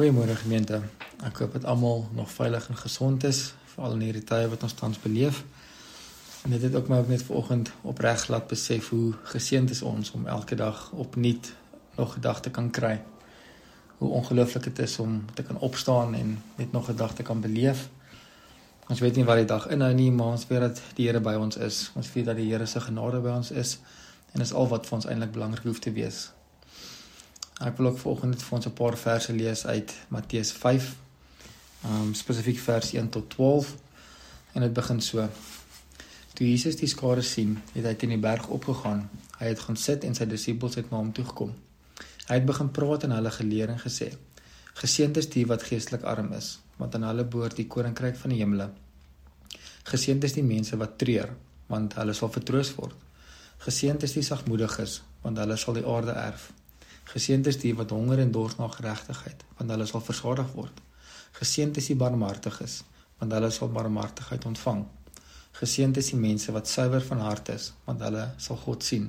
Goeiemôre gemeente. Ek hoop dat almal nog veilig en gesond is veral in hierdie tye wat ons tans beleef. En dit het ook my ook net vanoggend opreg laat besef hoe geseënd is ons om elke dag opnuut nog gedagte kan kry. Hoe ongelooflik dit is om te kan opstaan en net nog gedagte kan beleef. Ons weet nie wat die dag inhou nie, maar ons weet dat die Here by ons is. Ons weet dat die Here se genade by ons is en dis al wat vir ons eintlik belangrik hoef te wees. Ek wil ook vanoggend net vir ons 'n paar verse lees uit Matteus 5. Ehm um, spesifiek vers 1 tot 12. En dit begin so: Toe Jesus die skare sien, het hy teen die berg opgegaan. Hy het gaan sit en sy disippels het na hom toe gekom. Hy het begin praat en hulle geleer en gesê: Geseënd is die wat geestelik arm is, want aan hulle behoort die koninkryk van die hemele. Geseënd is die mense wat treur, want hulle sal vertroos word. Geseënd is die sagmoediges, want hulle sal die aarde erf. Geseënd is die wat honger en dors na geregtigheid, want hulle sal versadig word. Geseënd is die barmhartiges, want hulle sal barmhartigheid ontvang. Geseënd is die mense wat suiwer van hart is, want hulle sal God sien.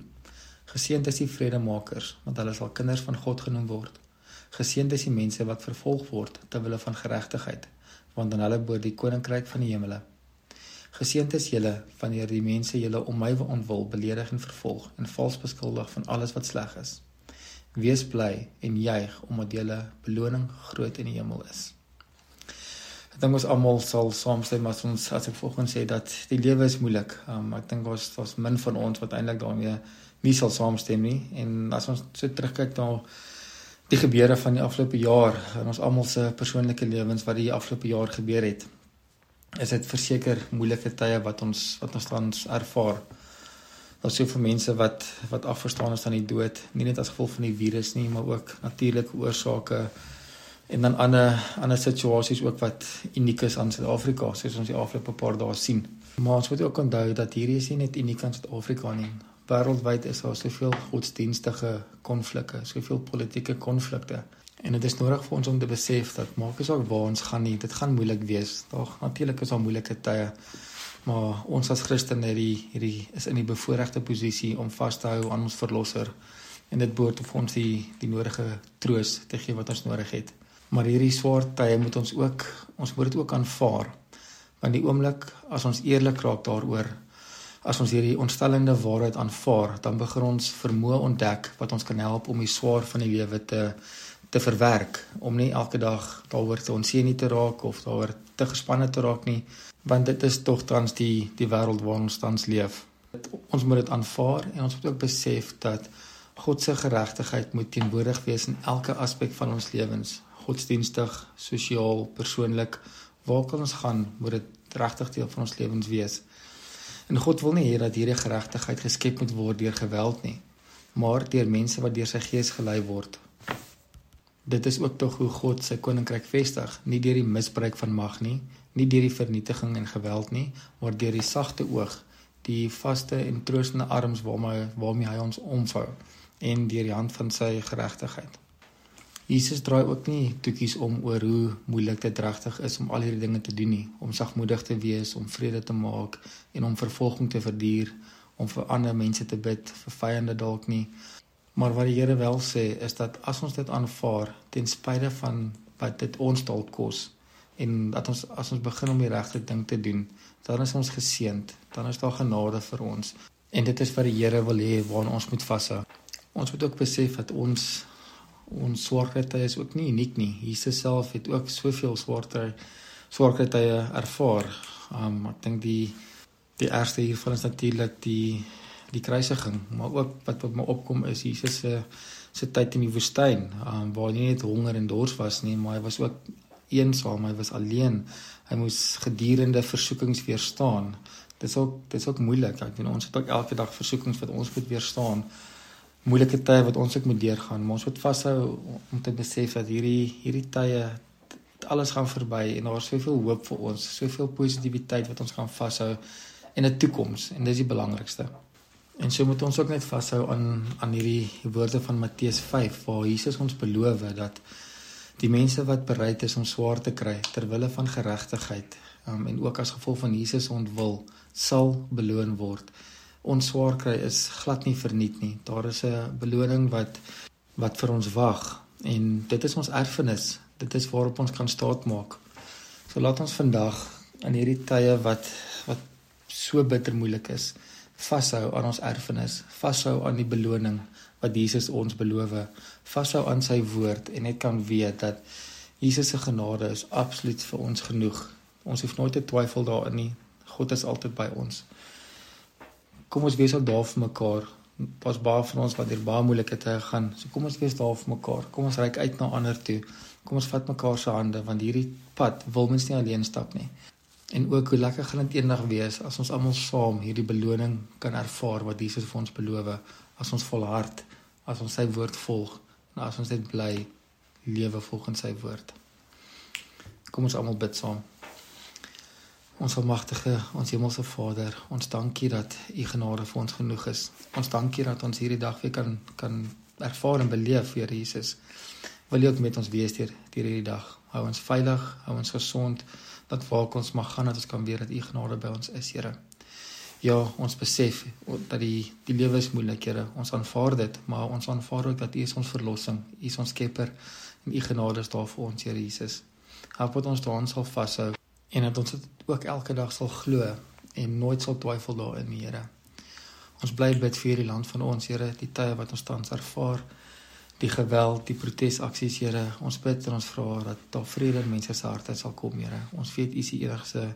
Geseënd is die vredemakers, want hulle sal kinders van God genoem word. Geseënd is die mense wat vervolg word ter wille van geregtigheid, want aan hulle behoort die koninkryk van die hemele. Geseënd is julle wanneer die mense julle om my wil beledig en vervolg en vals beskuldig van alles wat sleg is. Wees bly en juig omdat julle beloning groot in die hemel is. Ek dink ons almal sal saamstem as ons as ek volgens sê dat die lewe is moeilik. Um, ek dink ons was min van ons wat eintlik daarmee nie sal saamstem nie en as ons so terugkyk na die gebeure van die afgelope jaar in ons almal se persoonlike lewens wat die afgelope jaar gebeur het is dit verseker moeilike tye wat ons wat ons tans ervaar. Daar's soveel mense wat wat afverstaan is aan die dood, nie net as gevolg van die virus nie, maar ook natuurlike oorsake en dan ander ander situasies ook wat uniek is aan Suid-Afrika, soos ons die afgelope paar dae sien. Maar ons moet ook onthou dat hierdie is nie net uniek aan Suid-Afrika nie. Wêreldwyd is daar soveel godsdienstige konflikte, soveel politieke konflikte. En dit is nodig vir ons om te besef dat maak nie saak waar ons gaan nie, dit gaan moeilik wees. Daar natuurlik is daar moeilike tye. Maar ons as Christene het die hierdie is in die bevoordeelde posisie om vas te hou aan ons verlosser en dit behoort vir ons die die nodige troos te gee wat ons nodig het. Maar hierdie swaar tye moet ons ook ons moet dit ook aanvaar. Want die oomblik as ons eerlik raak daaroor as ons hierdie ontstellende waarheid aanvaar, dan begin ons vermoë ontdek wat ons kan help om die swaar van die lewe te te verwerk om nie elke dag daaroor te onseën te raak of daaroor te gespanne te raak nie want dit is tog tans die die wêreld waarin ons tans leef. Ons moet dit aanvaar en ons moet ook besef dat God se geregtigheid moet teenwoordig wees in elke aspek van ons lewens, godsdienstig, sosiaal, persoonlik, waar kan ons gaan, moet dit regtig deel van ons lewens wees. En God wil nie hê dat hierdie geregtigheid geskep moet word deur geweld nie, maar deur mense wat deur sy gees gelei word. Dit is ook tog hoe God sy koninkryk vestig, nie deur die misbruik van mag nie, nie deur die vernietiging en geweld nie, maar deur die sagte oog, die vaste en troostende arms waarmee waarmee hy ons omvou en deur die hand van sy geregtigheid. Jesus draai ook nie toekies om oor hoe moeilik dit regtig is om al hierdie dinge te doen nie, om sagmoedig te wees, om vrede te maak en om vervolging te verduur, om vir ander mense te bid, vir vyande dalk nie. Maar wat die Here wel sê is dat as ons dit aanvaar ten spyte van wat dit ons dalk kos, en dat ons as ons begin om die regte ding te doen, dan is ons geseënd, dan is daar genade vir ons. En dit is wat die Here wil hê waaraan ons moet vashou. Ons moet ook besef dat ons ons swaarkry is ook nie uniek nie. Jesus self het ook soveel swaarkry swaarkry ervaar. Um ek dink die die eerste hiervan is natuurlik die die kruisiging, maar ook wat wat my opkom is Jesus se se tyd in die woestyn, um waar hy nie net honger en dors was nie, maar hy was ook eensaam, hy was alleen. Hy moes gedurende versoekings weerstaan. Dit is ook dit is ook moeilik. Ek weet ons het ook elke dag versoekings wat ons moet weerstaan. Moeilike tye wat ons ook moet deurgaan, maar ons moet vashou om te besef dat hierdie hierdie tye alles gaan verby en daar is soveel hoop vir ons, soveel positiwiteit wat ons gaan vashou en 'n toekoms en dis die belangrikste. En so moet ons ook net vashou aan aan hierdie woorde van Matteus 5 waar Jesus ons beloof dat die mense wat bereid is om swaar te kry ter wille van geregtigheid um, en ook as gevolg van Jesus ontwil sal beloon word. Ons swaar kry is glad nie verniet nie. Daar is 'n beloning wat wat vir ons wag en dit is ons erfenis. Dit is waarop ons kan staatmaak. So laat ons vandag in hierdie tye wat wat so bitter moeilik is, vashou aan ons erfenis, vashou aan die beloning wat Jesus ons beloof, vashou aan sy woord en net kan weet dat Jesus se genade is absoluut vir ons genoeg. Ons hoef nooit te twyfel daarin nie. God is altyd by ons. Kom ons wees al daar vir mekaar. Daar's baie van ons wat deur baie moeilike tye gaan. So kom ons wees daar vir mekaar. Kom ons reik uit na ander toe. Kom ons vat mekaar se hande want hierdie pad wil mens nie alleen stap nie. En ook hoe lekker gaan dit eendag wees as ons almal saam hierdie beloning kan ervaar wat Jesus vir ons beloof as ons volhard, as ons sy woord volg en as ons net bly lewe volgens sy woord. Kom ons almal bid saam. Ons almagtige, ons hemelse Vader, ons dankie dat u genade vir ons genoeg is. Ons dankie dat ons hierdie dag weer kan kan ervaar en beleef, Here Jesus. Wil U ook met ons wees deur hierdie dag. Hou ons veilig, hou ons gesond, dat waar ons mag gaan dat ons kan weet dat u genade by ons is, Here. Ja, ons besef dat die die lewe is moeilik, Here. Ons aanvaar dit, maar ons aanvaar ook dat U is ons verlossing, U is ons skepper en U genade is daar vir ons, Here Jesus. Help ons daaraan sal vashou en dat ons dit ook elke dag sal glo en nooit sal twyfel daarin, Here. Ons bly bid vir hierdie land van ons, Here, die tye wat ons tans ervaar, die geweld, die protesaksies, Here. Ons bid en ons vra dat daar vrede in mense se harte sal kom, Here. Ons weet U is die enigste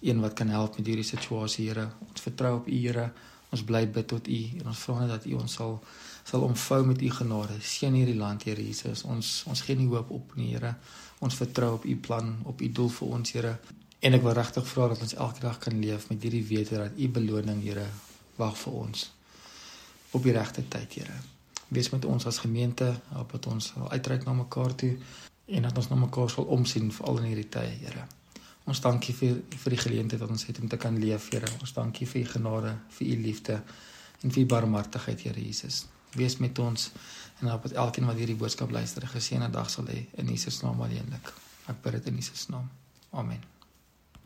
een wat kan help met hierdie situasie, Here. Ons vertrou op U, Here. Ons bly bid tot U en ons vra net dat U ons sal sal omvou met U genade. Seën hierdie land, Here Jesus. Ons ons gee nie hoop op nie, Here. Ons vertrou op U plan, op U doel vir ons, Here. En ek wil regtig vra dat ons elke dag kan leef met hierdie wete dat U beloning, Here, wag vir ons op die regte tyd, Here. Wees met ons as gemeente, help dat ons uitreik na mekaar toe en dat ons na mekaar sal omsien veral in hierdie tye, Here. Ons dankie vir vir die geleentheid wat ons het om te kan leef, Here. Ons dankie vir U genade, vir U liefde en vir U barmhartigheid, Here Jesus. Wees met ons en help dat elkeen wat hierdie boodskap luister, 'n geseënde dag sal hê in Jesus naam alleenlik. Ek bid dit in Jesus naam. Amen.